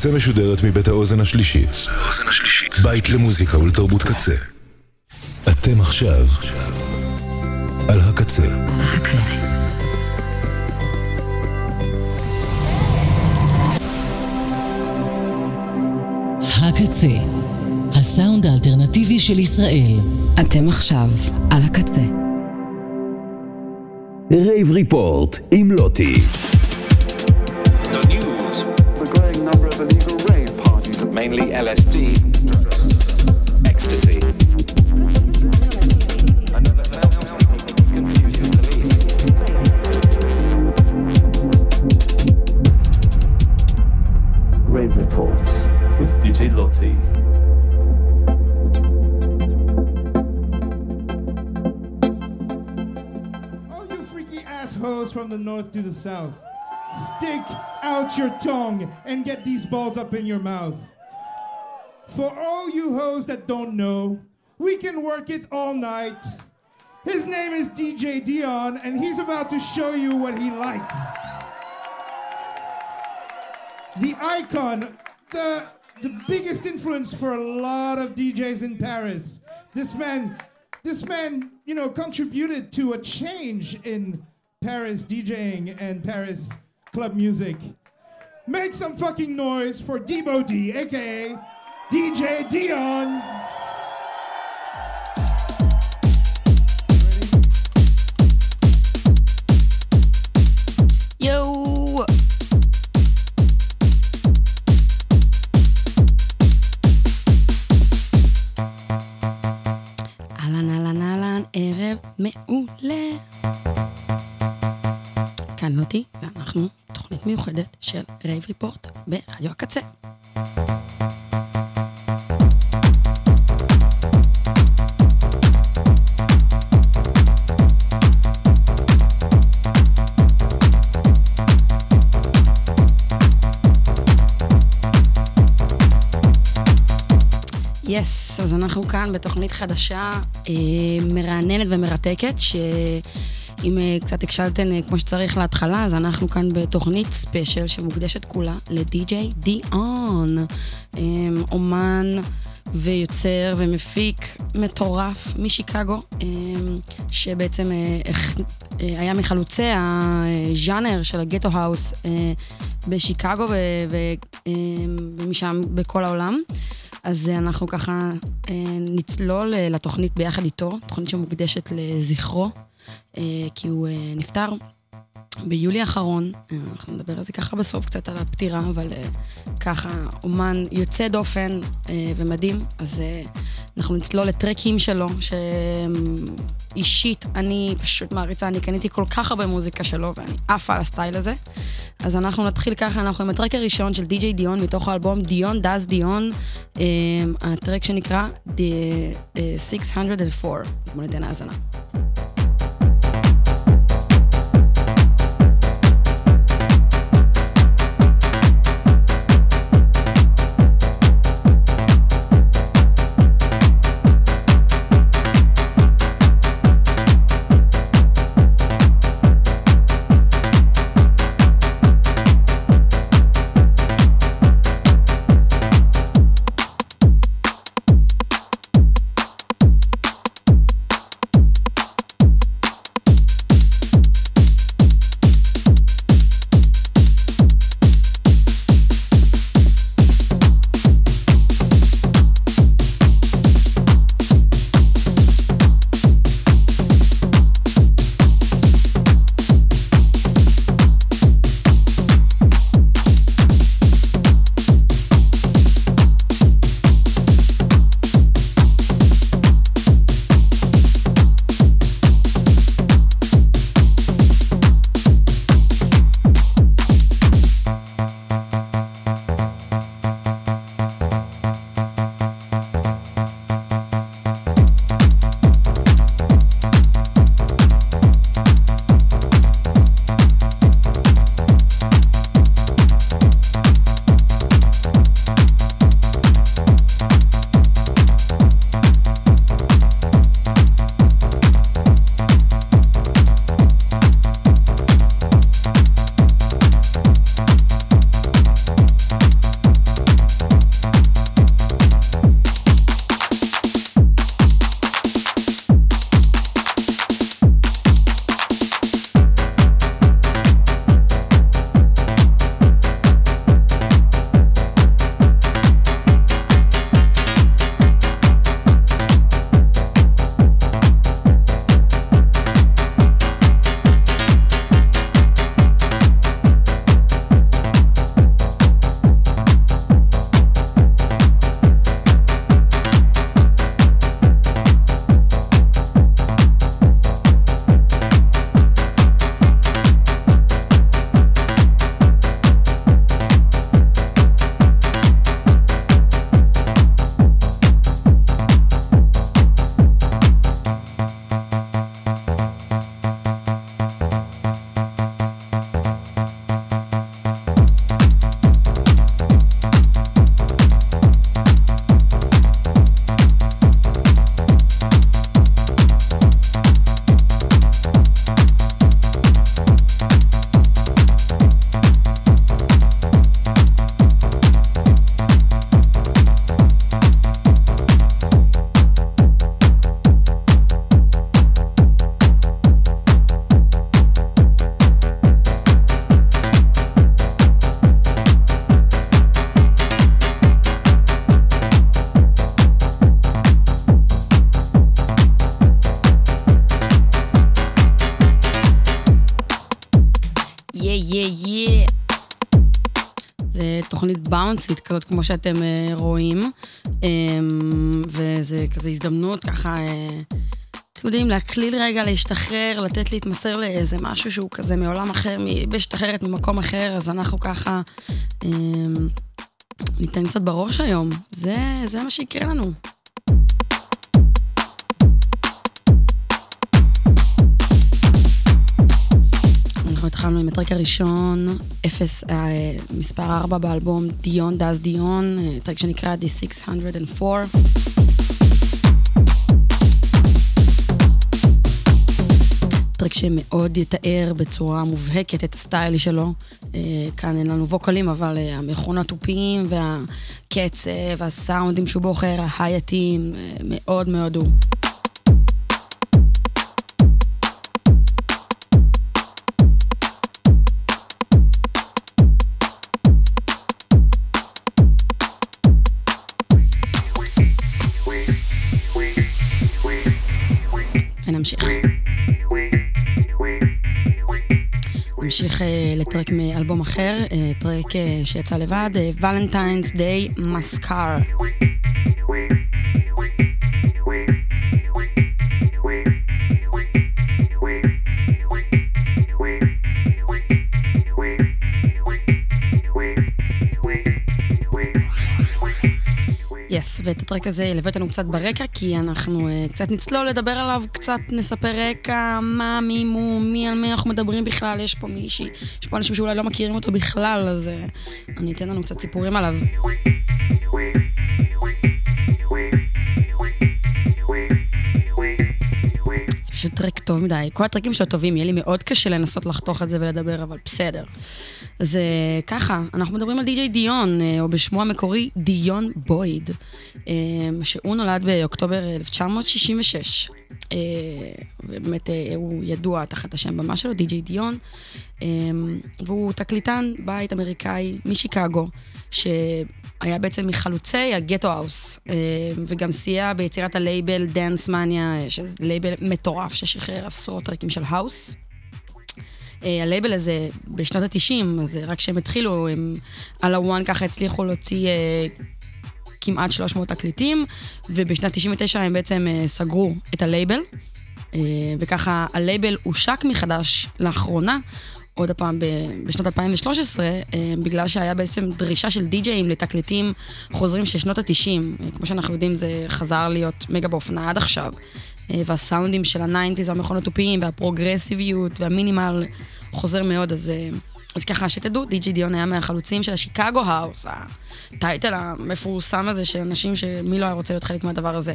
הקצה משודרת מבית האוזן השלישית. בית למוזיקה ולתרבות קצה. אתם עכשיו על הקצה. הקצה, הסאונד האלטרנטיבי של ישראל. אתם עכשיו על הקצה. Rave Report עם לוטי. Illegal rave parties. Mainly LSD. Ecstasy. Another thousand people confusing police. Rave Reports with DJ Lottie. All you freaky assholes from the north to the south, stick out your tongue and get these balls up in your mouth. For all you hoes that don't know, we can work it all night. His name is DJ Dion, and he's about to show you what he likes. The icon, the the biggest influence for a lot of DJs in Paris. This man, this man, you know, contributed to a change in Paris DJing and Paris club music. Make some fucking noise for Debo D, aka DJ Dion. יואו! אהלן, אהלן, אהלן, ערב מעולה. כאן לוטי, ואנחנו תוכנית מיוחדת של רייב ריפורט ברדיו הקצה. Yes, אז אנחנו כאן בתוכנית חדשה, אה, מרעננת ומרתקת, שאם אה, קצת הקשבתם אה, כמו שצריך להתחלה, אז אנחנו כאן בתוכנית special שמוקדשת כולה ל DJ Deeon, אה, אומן ויוצר ומפיק מטורף משיקגו, אה, שבעצם אה, היה מחלוצי הז'אנר של ה ghetto house בשיקגו אה, ומשם בכל העולם. אז אנחנו ככה נצלול לתוכנית ביחד איתו, תוכנית שמוקדשת לזכרו, כי הוא אה, נפטר ביולי האחרון. אה, אנחנו נדבר על זה ככה בסוף, קצת על הפטירה, אבל אה, ככה, אומן יוצא דופן אה, ומדהים. אז אה, אנחנו נצלול לטרקים שלו, שאישית אני פשוט מעריצה, אני קניתי כל כך הרבה מוזיקה שלו, ואני עפה על הסטייל הזה. אז אנחנו נתחיל ככה, אנחנו עם הטרק הראשון של די.ג'יי דיון מתוך האלבום דיון דאז דיון, אה, הטרק שנקרא The אה, 604. בואו ניתן האזנה. באונסית כזאת, כמו שאתם אה, רואים, אה, וזה כזה הזדמנות ככה, אה, אתם יודעים, להקליל רגע, להשתחרר, לתת להתמסר לאיזה משהו שהוא כזה מעולם אחר, מיבשת אחרת, ממקום אחר, אז אנחנו ככה אה, ניתן קצת בראש היום. זה, זה מה שיקרה לנו. אנחנו התחלנו עם הטרק הראשון, אפס, אה, מספר 4 באלבום דיון דאז דיון, אה, טרק שנקרא The 604. טרק שמאוד יתאר בצורה מובהקת את הסטייל שלו. אה, כאן אין לנו ווקלים, אבל אה, המכונות תופים והקצב והסאונדים שהוא בוחר, ההייטים, מאוד מאוד הוא. ונמשיך. נמשיך אה, לטרק מאלבום אחר, אה, טרק אה, שיצא לבד, ולנטיינס דיי מסקר. ואת הטרק הזה ליווה אותנו קצת ברקע, כי אנחנו uh, קצת נצלול לדבר עליו, קצת נספר רקע, מה, מי, מו, מי, על מי אנחנו מדברים בכלל, יש פה מישהי, יש פה אנשים שאולי לא מכירים אותו בכלל, אז uh, אני אתן לנו קצת סיפורים עליו. זה פשוט טרק טוב מדי. כל הטרקים שלו טובים, יהיה לי מאוד קשה לנסות לחתוך את זה ולדבר, אבל בסדר. אז אה, ככה, אנחנו מדברים על די.ג'יי דיון, אה, או בשמו המקורי דיון בויד, אה, שהוא נולד באוקטובר 1966. ובאמת הוא ידוע תחת השם במה שלו, DJ Deeon, והוא תקליטן בית אמריקאי משיקגו, שהיה בעצם מחלוצי ה ghetto house, וגם סייע ביצירת הלייבל Dance Mania, שזה לייבל מטורף ששחרר עשרות טרקים של house. אה, הלייבל הזה בשנות ה-90, אז רק כשהם התחילו, הם על ה one ככה הצליחו להוציא אה, כמעט 300 תקליטים, ובשנת 99 הם בעצם אה, סגרו את הלייבל, אה, וככה הלייבל הושק מחדש לאחרונה. עוד פעם בשנת 2013, אה, בגלל שהיה בעצם דרישה של די-ג'אים לתקליטים חוזרים של שנות ה-90. כמו שאנחנו יודעים, זה חזר להיות מגה באופנה עד עכשיו. אה, והסאונדים של ה nineties, המכונות תופיים, והפרוגרסיביות, וה minimal חוזר מאוד, אז, אה, אז ככה שתדעו, די.ג'י דיון היה מהחלוצים של ה Chicago house, ה title המפורסם הזה של אנשים שמי לא היה רוצה להיות חלק מהדבר הזה.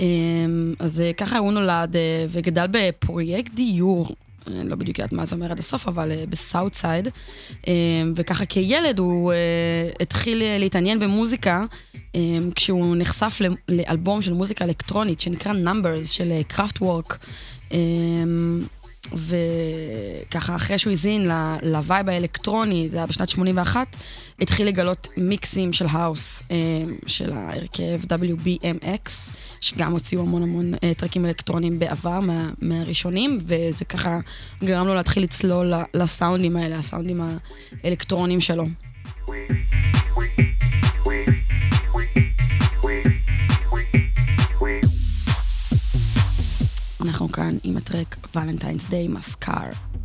אמ, אז אה, ככה הוא נולד וגדל בפרויקט דיור אני לא בדיוק יודעת מה זה אומר עד הסוף, אבל ב South Side. וככה כילד הוא התחיל להתעניין במוזיקה, כשהוא נחשף לאלבום של מוזיקה אלקטרונית שנקרא Numbers של קראפט אה, וורק. אמ, וככה, אחרי שהוא האזין ל vibe האלקטרוני, זה היה בשנת 81, התחיל לגלות מיקסים של house, אה, של ההרכב WBMX, שגם הוציאו המון המון אה, טרקים אלקטרוניים בעבר, מה, מהראשונים, וזה ככה גרם לו להתחיל לצלול לסאונדים האלה, הסאונדים האלקטרוניים שלו. אנחנו כאן עם הטרק ולנטיינס דיי מסקר.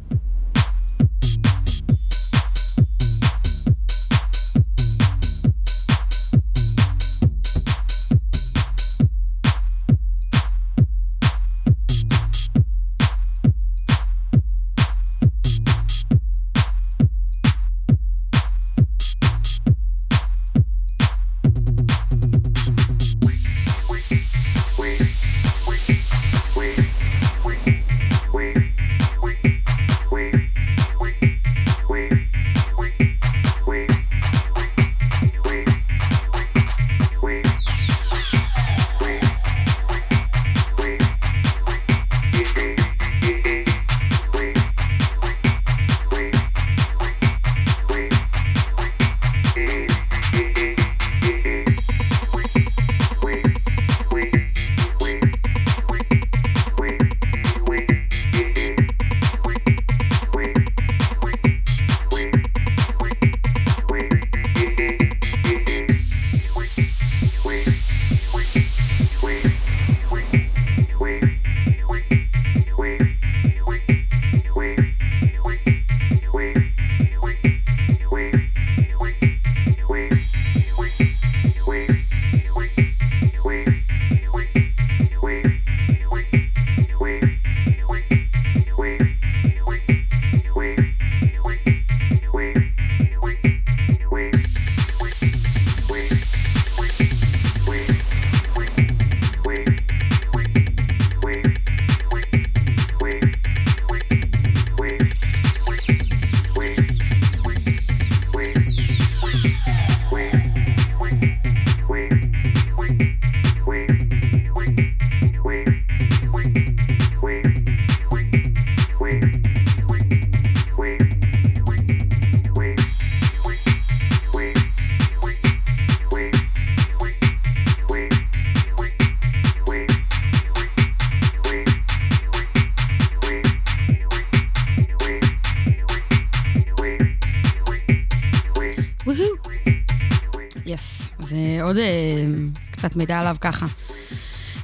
עוד אה, קצת מידע עליו ככה.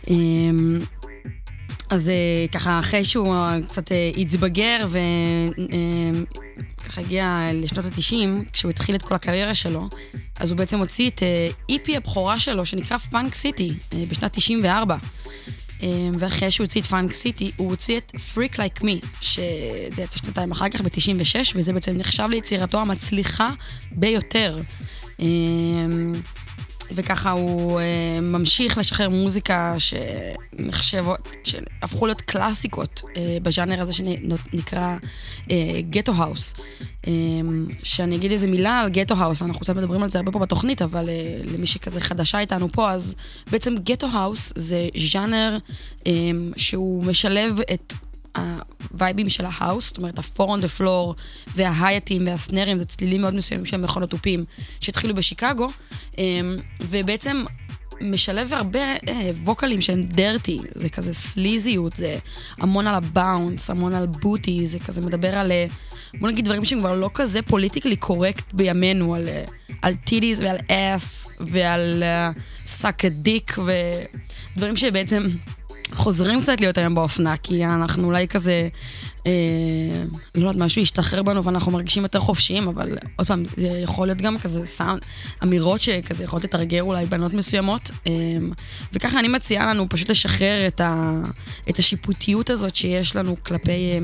אה, אז אה, ככה, אחרי שהוא אה, קצת אה, התבגר וככה הגיע לשנות ה-90, כשהוא התחיל את כל הקריירה שלו, אז הוא בעצם הוציא את אה, איפי הבכורה שלו, שנקרא פאנק סיטי, אה, בשנת 94. אה, ואחרי שהוא הוציא את פאנק סיטי, הוא הוציא את Freak Like Me, שזה יצא שנתיים אחר כך, ב-96, וזה בעצם נחשב ליצירתו המצליחה ביותר. אה, וככה הוא אה, ממשיך לשחרר מוזיקה שנחשבות, שהפכו להיות קלאסיקות אה, בז'אנר הזה שנקרא ghetto house. אה, שאני אגיד איזה מילה על ghetto house, אנחנו קצת מדברים על זה הרבה פה בתוכנית, אבל אה, למי שכזה חדשה איתנו פה, אז בעצם ghetto house זה ז'אנר אה, שהוא משלב את הווייבים של ה house, זאת אומרת, ה-4 on the floor וההייטים והסנרים, זה צלילים מאוד מסוימים של מכונות תופים שהתחילו בשיקגו, אמ, ובעצם משלב הרבה אה, ווקלים שהם dirty, זה כזה סליזיות, זה המון על ה bounce, המון על booty, זה כזה מדבר על, אה, בוא נגיד דברים שהם כבר לא כזה politically correct בימינו, על, אה, על titties ועל ass ועל suck dick ודברים שבעצם... חוזרים קצת להיות היום באופנה, כי אנחנו אולי כזה, אה, לא יודעת, משהו ישתחרר בנו ואנחנו מרגישים יותר חופשיים, אבל עוד פעם, זה יכול להיות גם כזה סאונד, אמירות שכזה יכולות לתרגר אולי בנות מסוימות. אה, וככה אני מציעה לנו פשוט לשחרר את, ה, את השיפוטיות הזאת שיש לנו כלפי אה,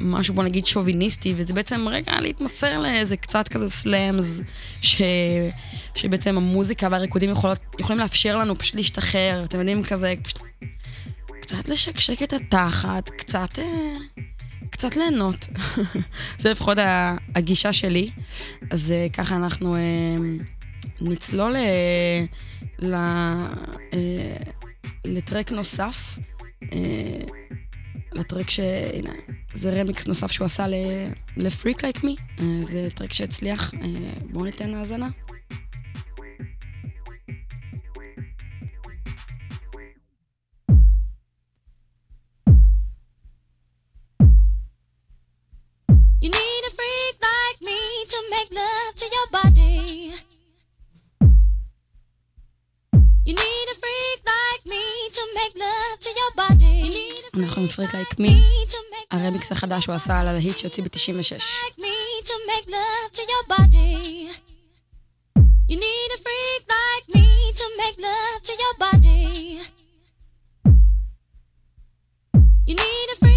משהו, בוא נגיד, שוביניסטי, וזה בעצם רגע להתמסר לאיזה קצת כזה סלאמס, ש... שבעצם המוזיקה והריקודים יכולות, יכולים לאפשר לנו פשוט להשתחרר, אתם יודעים, כזה, פשוט קצת לשקשק את התחת, קצת, אה, קצת ליהנות. זה לפחות הגישה שלי. אז אה, ככה אנחנו אה, נצלול ל, לטרק נוסף. לטרק ש... הנה, זה רמיקס נוסף שהוא עשה ל-Freak Like Me. זה טרק שהצליח. בואו ניתן האזנה. Make love to your body. You need a freak like me to make love to your body. You need a אנחנו עם Freak Like Me. הרמיקס החדש הוא עשה על הלהיט שהוציא ב-96. like me to make love to your body. You need a freak like me to make love to your body. You need a freak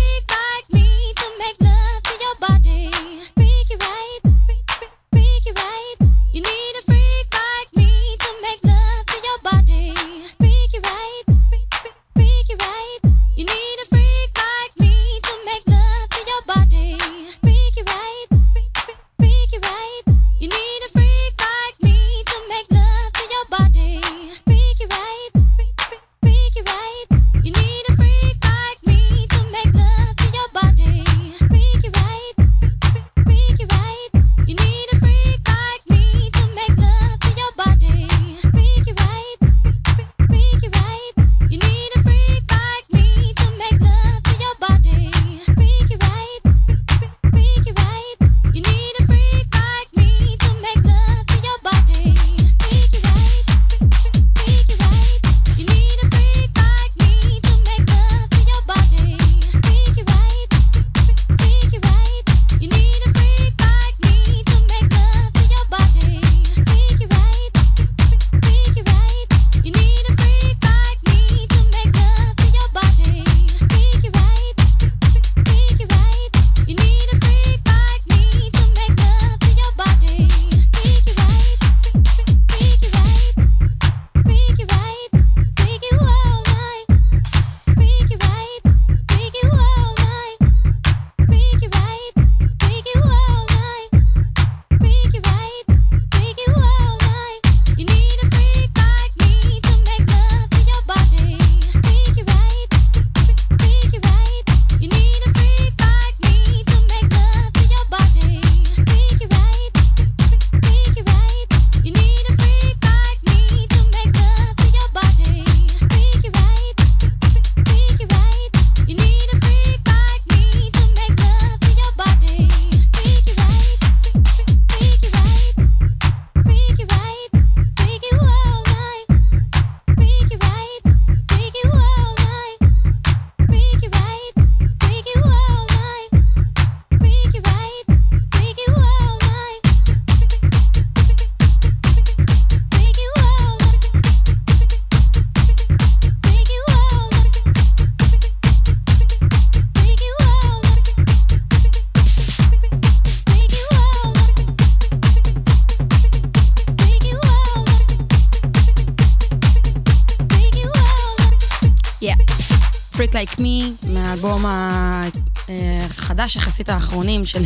יחסית האחרונים של,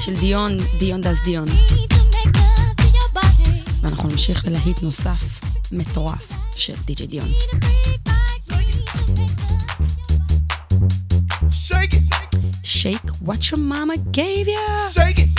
של דיון, דיון דס דיון. ואנחנו נמשיך ללהיט נוסף מטורף של דיג'י דיון. Shake what your mama gave you. Shake it.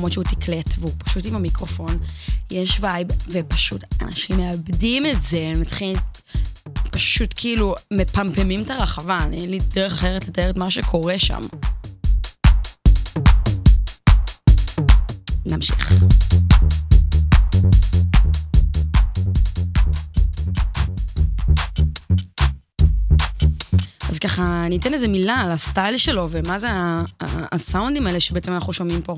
במקומות שהוא מתקלט, והוא פשוט עם המיקרופון, יש vibe, ופשוט אנשים מאבדים את זה, הם מתחילים... פשוט כאילו מפמפים את הרחבה, אין לי דרך אחרת לתאר את מה שקורה שם. נמשיך. ככה, אני אתן איזה מילה על הסטייל שלו ומה זה הסאונדים האלה שבעצם אנחנו שומעים פה.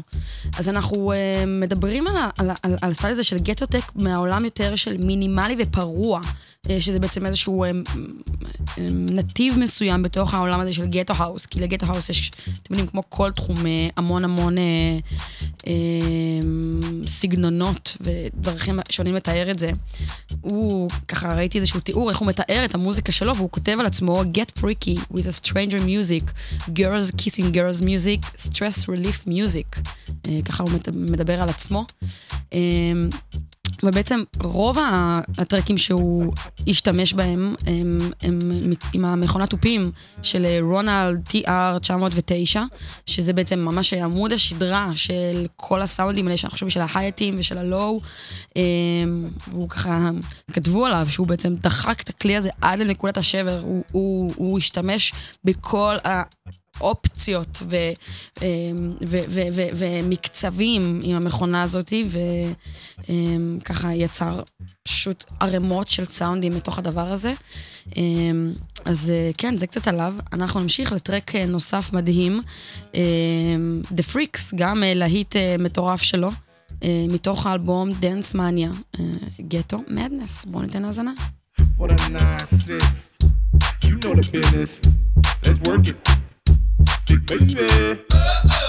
אז אנחנו uh, מדברים על, על, על, על הסטייל הזה של ghetto-tech מהעולם יותר של מינימלי ופרוע, אה, שזה בעצם איזשהו um, נתיב מסוים בתוך העולם הזה של ghetto house, כי ל ghetto house יש, אתם יודעים, כמו כל תחום, המון המון uh, um, סגנונות ודרכים שונים לתאר את זה. הוא, ככה ראיתי איזשהו תיאור איך הוא מתאר את המוזיקה שלו, והוא כותב על עצמו, get freaky. with a stranger music, girls kissing girls music, stress relief music. Uh, ככה הוא מדבר על עצמו. Um, ובעצם רוב הטרקים שהוא השתמש בהם הם, הם עם המכונת תופים של אה, רונלד TR 909, שזה בעצם ממש עמוד השדרה של כל הסאונדים האלה שאנחנו חושבים של ההייטים ושל הלואו. אה, והוא ככה, כתבו עליו שהוא בעצם דחק את הכלי הזה עד לנקודת השבר, הוא, הוא, הוא השתמש בכל ה... אופציות ו, אה, ו, ו, ו, ומקצבים עם המכונה הזאת, וככה יצר פשוט ערימות של סאונדים מתוך הדבר הזה. אה, אז אה, כן, זה קצת עליו. אנחנו נמשיך לטרק אה, נוסף מדהים, The Freaks, גם אה, להיט מטורף שלו. מתוך האלבום Dance Mania, גטו מדנס. בואו ניתן האזנה. for the nine six. You know the business. Let's work it, baby.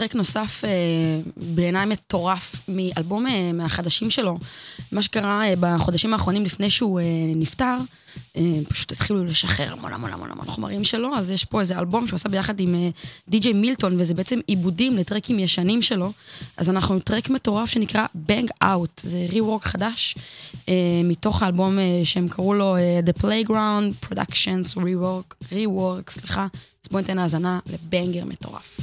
לטרק נוסף, אה, בעיניי מטורף, מאלבום אה, מהחדשים שלו. מה שקרה אה, בחודשים האחרונים לפני שהוא נפטר, פשוט התחילו לשחרר המון המון המון המון חומרים שלו, אז יש פה איזה אלבום שהוא עשה ביחד עם די.ג'יי מילטון, וזה בעצם עיבודים לטרקים ישנים שלו. אז אנחנו עם טרק מטורף שנקרא Bang Out, זה ריוורק חדש, מתוך האלבום שהם קראו לו The Playground Productions Rework, Rework, סליחה. אז בואו ניתן האזנה לבנגר מטורף.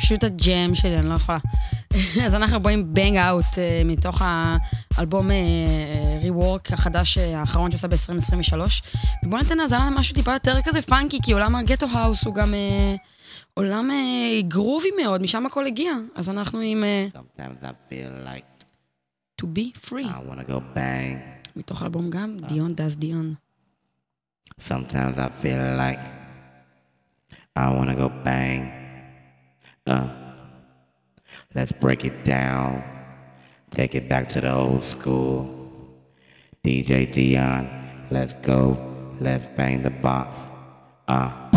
פשוט ה jam שלי, אני לא יכולה. אז אנחנו באים Bang Out מתוך האלבום rework החדש אה, האחרון שעושה ב-2023. ובואו ניתן האזנה למשהו טיפה יותר כזה funky, כי עולם ה ghetto house הוא גם אה, עולם אה, groovy מאוד, משם הכל הגיע. אז אנחנו עם אה, like To be free, I wanna go bang. מתוך האלבום גם Deeon Doez Deeon. Sometimes I feel like I wanna go bang. Uh, let's break it down. Take it back to the old school. DJ Dion, let's go. Let's bang the box. Uh.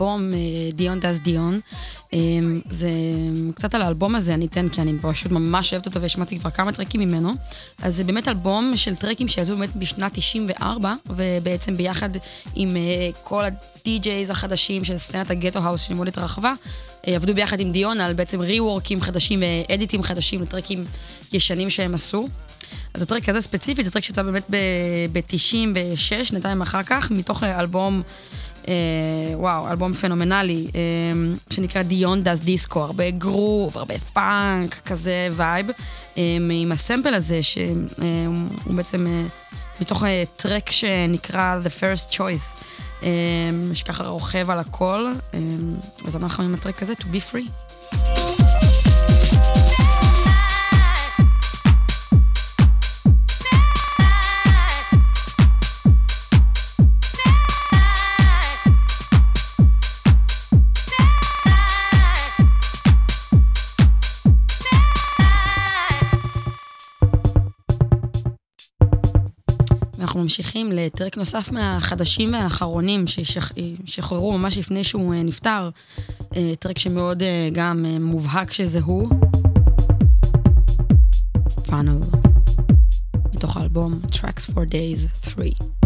האלבום Deeon Doez Deeon. זה קצת על האלבום הזה אני אתן, כי אני פשוט ממש אוהבת אותו והשמעתי כבר כמה טרקים ממנו. אז זה באמת אלבום של טרקים שיצאו באמת בשנת 94, ובעצם ביחד עם אה, כל ה DJs החדשים של סצנת ה ghetto house שמאוד התרחבה, אה, עבדו ביחד עם Deeon על בעצם רי-וורקים חדשים ואדיטים חדשים לטרקים ישנים שהם עשו. אז הטרק הזה ספציפית, זה טרק שיצא באמת ב-96, שנתיים אחר כך, מתוך אה, אלבום, וואו, אלבום פנומנלי, אה, שנקרא Deeon Doez Disco, הרבה גרוב, הרבה פאנק, כזה vibe, אה, עם ה sample הזה, שהוא אה, בעצם אה, מתוך אה, טרק שנקרא The First Choice, אה, שככה רוכב על הכל, אה, אז אנחנו עם הטרק הזה, To be free. ממשיכים לטרק נוסף מהחדשים והאחרונים ששחררו ממש לפני שהוא אה, נפטר. אה, טרק שמאוד אה, גם מובהק שזה הוא. פאנל. מתוך האלבום Tracks for Days 3.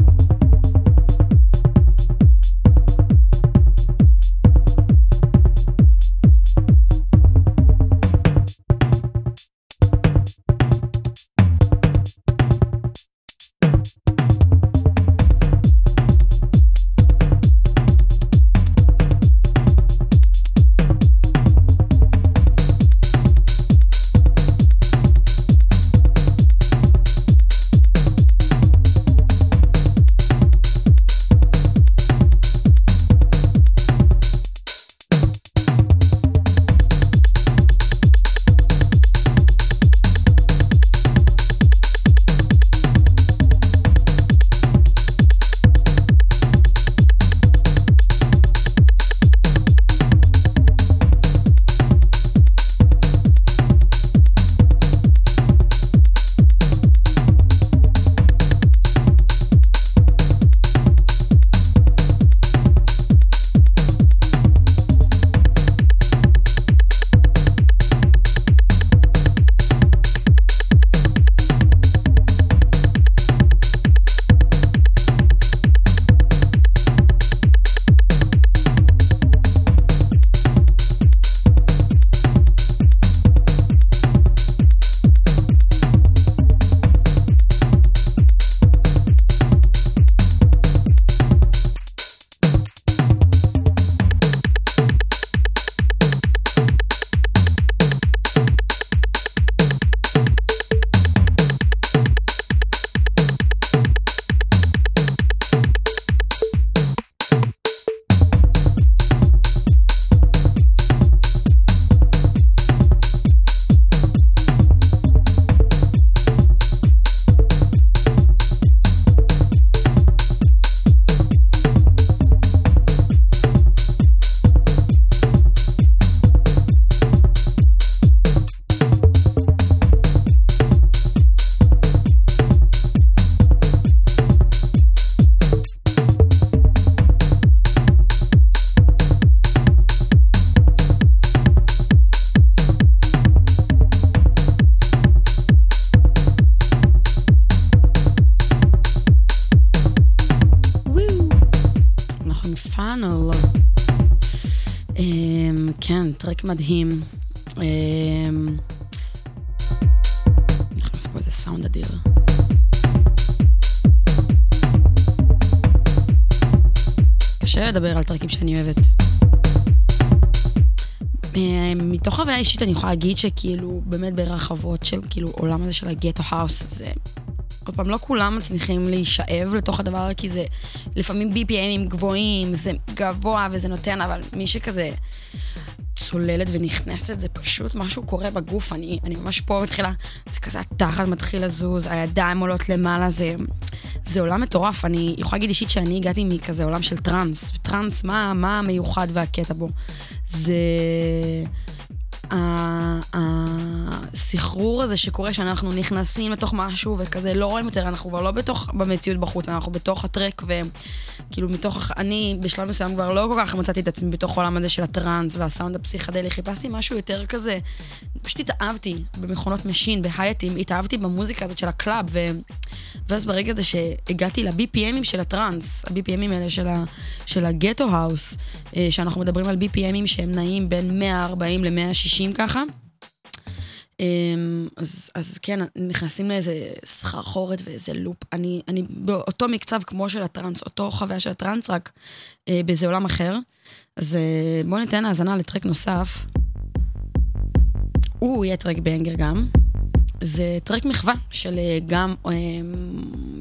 מדהים. אמ, נכנס פה איזה סאונד אדיר. קשה לדבר על טרקים שאני אוהבת. אמ, מתוך חוויה אישית אני יכולה להגיד שכאילו, באמת ברחבות של כאילו עולם הזה של הגטו האוס, זה... עוד פעם, לא כולם מצליחים להישאב לתוך הדבר, כי זה לפעמים BPMים גבוהים, זה גבוה וזה נותן, אבל מי שכזה צוללת ונכנסת, זה פשוט משהו קורה בגוף. אני, אני ממש פה מתחילה, זה כזה התחת מתחיל לזוז, הידיים עולות למעלה, זה, זה עולם מטורף. אני יכולה להגיד אישית שאני הגעתי מכזה עולם של טראנס, וטראנס, מה, מה המיוחד והקטע בו? זה... הסחרור הזה שקורה שאנחנו נכנסים לתוך משהו וכזה לא רואים יותר, אנחנו כבר לא בתוך, במציאות בחוץ, אנחנו בתוך הטרק וכאילו מתוך, אני בשלב מסוים כבר לא כל כך מצאתי את עצמי בתוך העולם הזה של הטראנס והסאונד הפסיכדלי, חיפשתי משהו יותר כזה, פשוט התאהבתי במכונות machine, בהייטים, התאהבתי במוזיקה הזאת של ה club, ו... ואז ברגע הזה שהגעתי ל-BPMים של הטראנס, ה-BPMים האלה של, ה... של ה ghetto house, אה, שאנחנו מדברים על BPMים שהם נעים בין 140 ל-160 ככה, אמ, אז, אז כן, נכנסים לאיזה סחרחורת ואיזה לופ. אני, אני באותו מקצב כמו של הטראנס, אותו חוויה של הטראנס, רק אה, באיזה עולם אחר. אז אה, בואו ניתן האזנה לטרק נוסף. הוא יהיה טרק banger גם. זה טרק מחווה של אה, גם אה,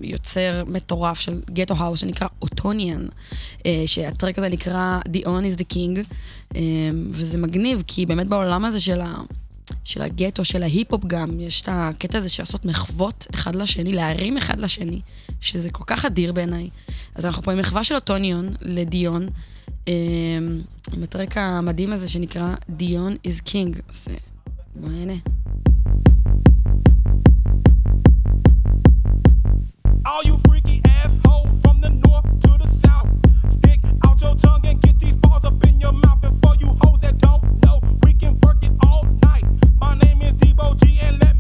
יוצר מטורף של ghetto house שנקרא אוטוניאן, אה, שהטרק הזה נקרא Deeon is the King, וזה מגניב כי באמת בעולם הזה של ה... של הגטו, של ההיפ-הופ גם, יש את הקטע הזה של לעשות מחוות אחד לשני, להרים אחד לשני, שזה כל כך אדיר בעיניי. אז אנחנו פה עם מחווה של אוטוניון לדיון, עם הטרק המדהים הזה שנקרא דיון is king. אז בוא נהנה. All you freaky from the north to the south, stick out your tongue and get these balls up in your mouth. And for you hoes that don't know, we can work it all night. My name is Debo G, and let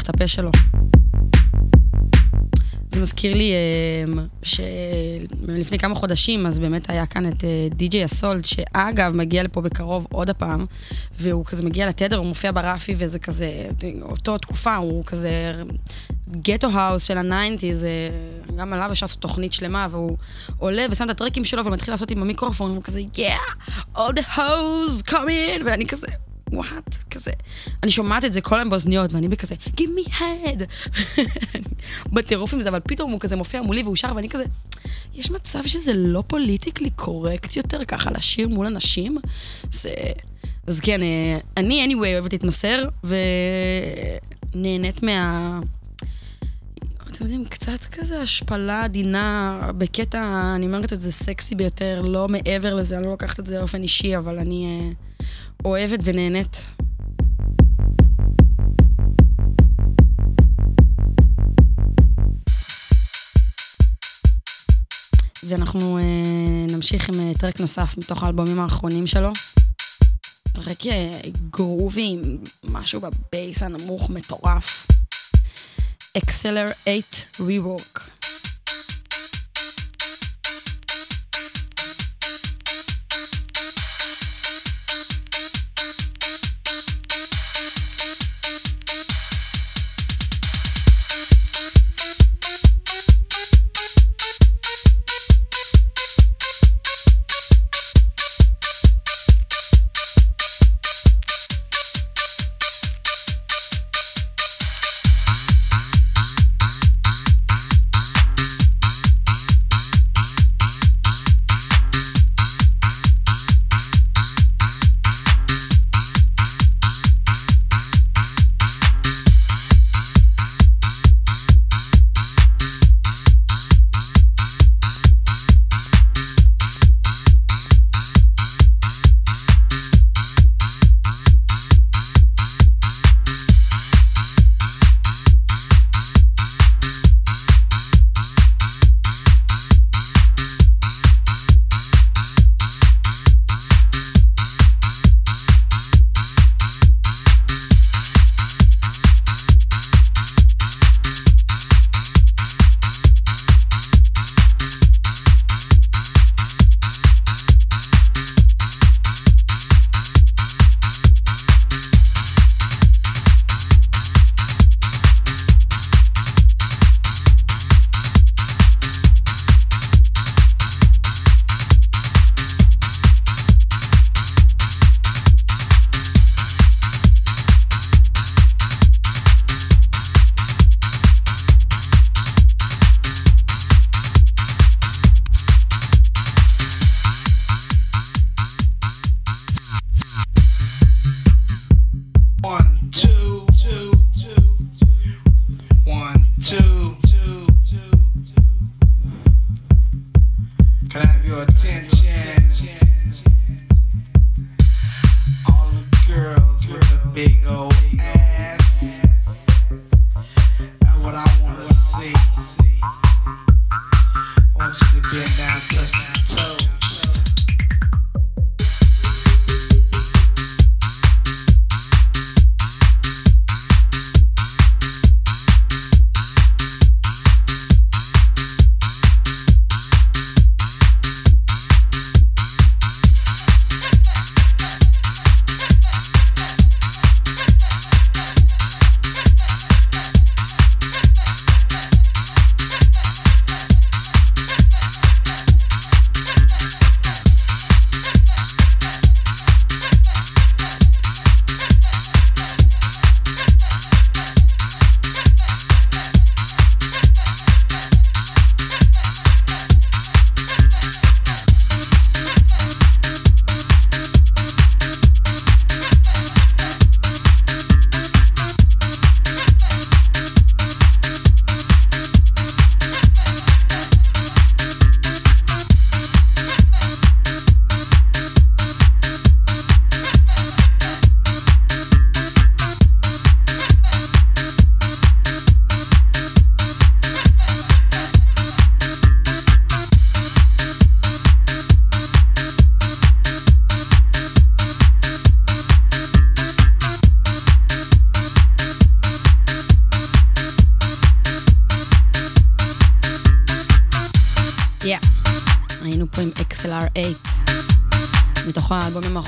פותח את הפה שלו. זה מזכיר לי אה, שלפני כמה חודשים, אז באמת היה כאן את אה, DJ Assault, שאגב, מגיע לפה בקרוב עוד הפעם, והוא כזה מגיע לתדר, הוא מופיע ברפי, וזה כזה, אותו תקופה, הוא כזה ghetto house של ה nineties, אה, גם עליו אפשר לעשות תוכנית שלמה, והוא עולה ושם את הטרקים שלו ומתחיל לעשות עם המיקרופון, הוא כזה, yeah, all the hoes come in, ואני כזה, וואט, כזה. אני שומעת את זה כל היום באוזניות, ואני בכזה, give me head. בטירוף עם זה, אבל פתאום הוא כזה מופיע מולי והוא שר, ואני כזה, יש מצב שזה לא פוליטיקלי קורקט יותר ככה לשיר מול אנשים? זה... אז כן, אה, אני anyway אוהבת להתמסר, ונהנית מה... אתם יודעים, קצת כזה השפלה עדינה, בקטע, אני אומרת את זה סקסי ביותר, לא מעבר לזה, אני לא לוקחת את זה באופן אישי, אבל אני אה, אוהבת ונהנית. ואנחנו אה, נמשיך עם אה, טרק נוסף מתוך האלבומים האחרונים שלו. טרק אה, גרובי עם משהו בבייס הנמוך מטורף. Accelerate Rework.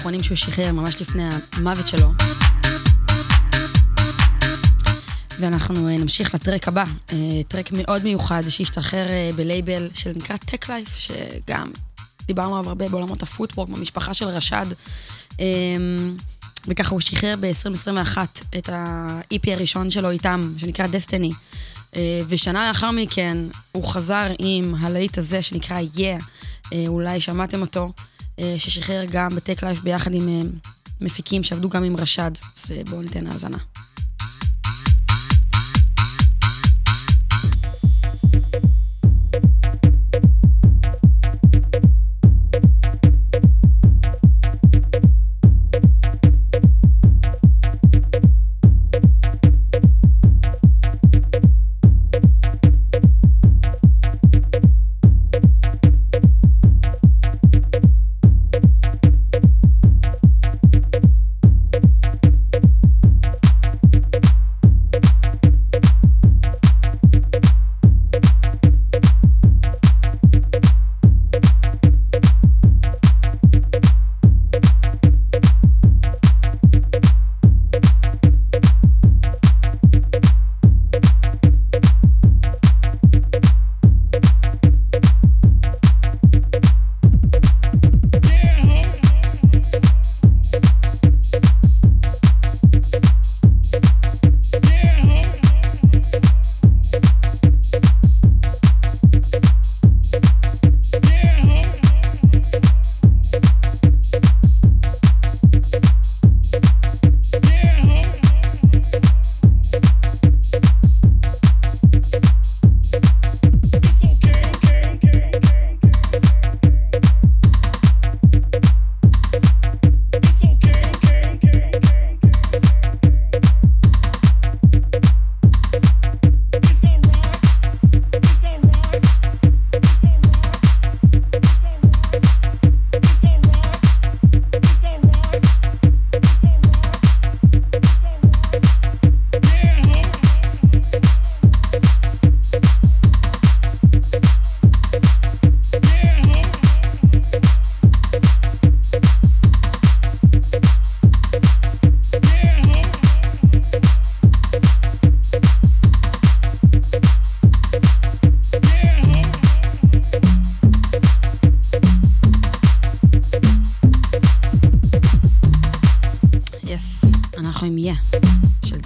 האחרונים שהוא שחרר ממש לפני המוות שלו. ואנחנו אה, נמשיך לטרק הבא, אה, טרק מאוד מיוחד שהשתחרר אה, בלייבל שנקרא Tech Life, שגם דיברנו עליו הרבה בעולמות הפוטוורק, במשפחה של רשד. וככה הוא שחרר ב-2021 את ה-EP הראשון שלו איתם, שנקרא. אה, ושנה לאחר מכן הוא חזר עם הלהיט הזה שנקרא Yeah, אולי שמעתם אותו, ששחרר גם בטק לייף ביחד עם אה, מפיקים שעבדו גם עם רשד, אז אה, בואו ניתן האזנה.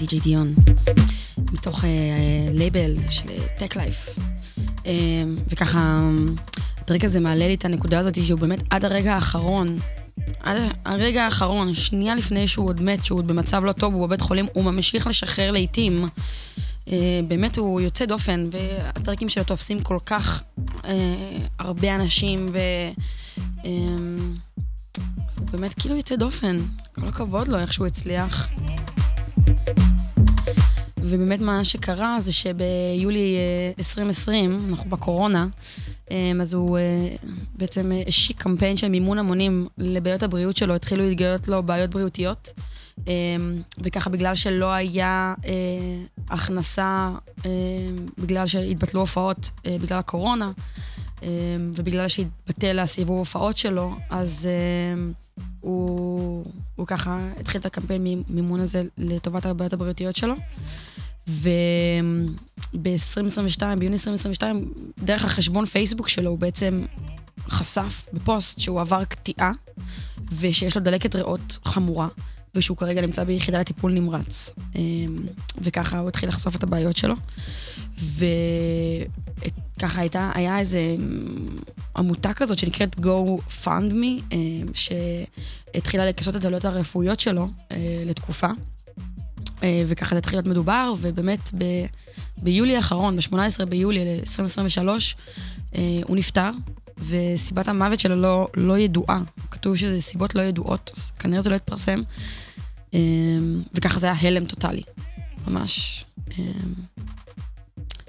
DJ Deeon, מתוך אה, אה, לייבל של Teklife. אה, וככה, הטרק הזה מעלה לי את הנקודה הזאת שהוא באמת עד הרגע האחרון, עד הרגע האחרון, שנייה לפני שהוא עוד מת, שהוא עוד במצב לא טוב, הוא בבית חולים, הוא ממשיך לשחרר להיטים. אה, באמת הוא יוצא דופן, והטרקים שלו תופסים כל כך אה, הרבה אנשים, ו... הוא באמת כאילו יוצא דופן. כל הכבוד לו, איך שהוא הצליח. ובאמת מה שקרה זה שביולי אה, 2020, אנחנו בקורונה, אה, אז הוא אה, בעצם השיק קמפיין של מימון המונים לבעיות הבריאות שלו, התחילו להתגלות לו בעיות בריאותיות. אה, וככה בגלל שלא היה אה, הכנסה, אה, בגלל שהתבטלו הופעות אה, בגלל הקורונה, אה, ובגלל שהתבטל הסיבוב הופעות שלו, אז אה, הוא, הוא ככה התחיל את הקמפיין מימון הזה לטובת הבעיות הבריאותיות שלו. וב-2022, ביוני 2022, דרך החשבון פייסבוק שלו, הוא בעצם חשף בפוסט שהוא עבר קטיעה, ושיש לו דלקת ריאות חמורה, ושהוא כרגע נמצא ביחידה לטיפול נמרץ. אמ, וככה הוא התחיל לחשוף את הבעיות שלו. וככה הייתה, היה איזה עמותה כזאת שנקראת Go Fund Me, אמ, שהתחילה לכסות את העלויות הרפואיות שלו אה, לתקופה. אה, וככה זה התחיל להיות מדובר, ובאמת ב, ביולי האחרון, ב-18 ביולי 2023, אה, הוא נפטר, וסיבת המוות שלו לא, לא ידועה. כתוב שזה סיבות לא ידועות, כנראה זה לא התפרסם. אה, וככה זה היה הלם טוטאלי, ממש.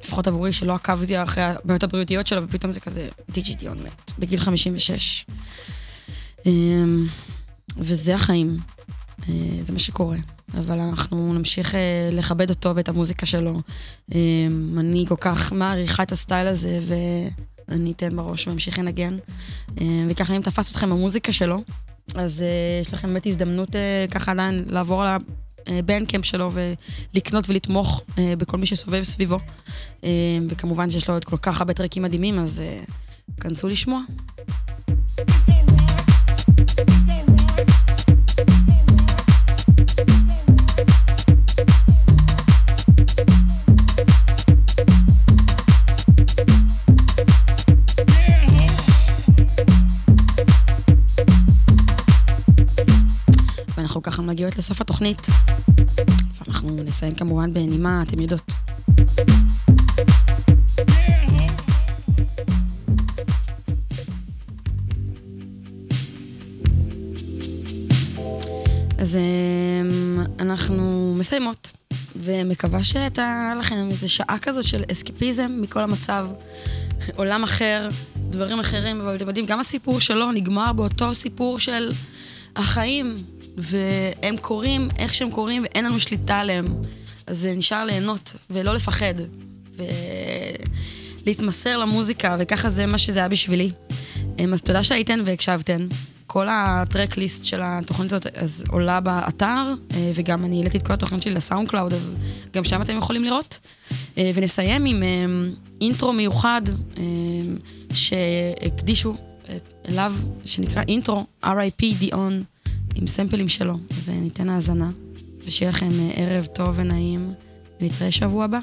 לפחות עבורי, שלא עקבתי אחרי הבעיות הבריאותיות שלו, ופתאום זה כזה דיג'יטיון מת, בגיל 56. אה, וזה החיים, אה, זה מה שקורה. אבל אנחנו נמשיך אה, לכבד אותו ואת המוזיקה שלו. אה, אני כל כך מעריכה את הסטייל הזה, אני אתן בראש ואמשיך לנגן. אה, וככה, אם תפס אתכם במוזיקה שלו, אז אה, יש לכם באמת הזדמנות ככה עדיין לעבור על הבנדקאמפ שלו ולקנות ולתמוך אה, בכל מי שסובב סביבו. אה, וכמובן שיש לו עוד כל כך הרבה טרקים מדהימים, אז אה, כנסו לשמוע. מגיעות לסוף התוכנית. ואנחנו נסיים כמובן בנימה, אתם יודעות. אז אמ, אנחנו מסיימות, ומקווה שהייתה לכם איזו שעה כזאת של אסקפיזם מכל המצב, עולם אחר, דברים אחרים, אבל אתם יודעים, גם הסיפור שלו נגמר באותו סיפור של החיים, והם קורים איך שהם קורים, ואין לנו שליטה עליהם. אז זה נשאר ליהנות ולא לפחד, ולהתמסר למוזיקה, וככה זה מה שזה היה בשבילי. אמ, אז תודה שהייתן והקשבתן. כל ה tracklist של התוכנית הזאת אז עולה באתר, אה, וגם אני העליתי את כל התוכנית שלי ל SoundCloud, אז גם שם אתם יכולים לראות. אה, ונסיים עם אה, אינטרו מיוחד אה, שהקדישו אליו, שנקרא אינטרו, R.I.P. דיאון, עם סמפלים שלו. אז אה, ניתן האזנה, ושיהיה לכם אה, ערב טוב ונעים, ונתראה שבוע הבא.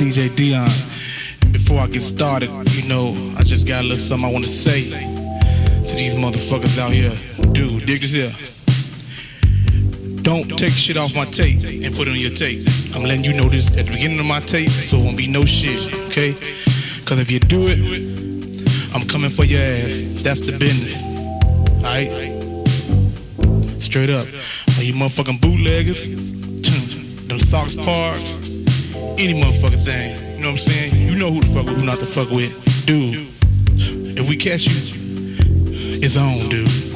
DJ Dion. Before I get started, you know, I just got a little something I want to say to these motherfuckers out here. Dude, dig this here. Don't take shit off my tape and put it on your tape. I'm letting you know this at the beginning of my tape, so it won't be no shit, okay? Because if you do it, I'm coming for your ass. That's the business. Alright? Straight up. All you motherfucking bootleggers, them socks parks, any motherfucking thing. You know what I'm saying? You know who the fuck with, who not to fuck with. Dude, if we catch you, it's on, dude.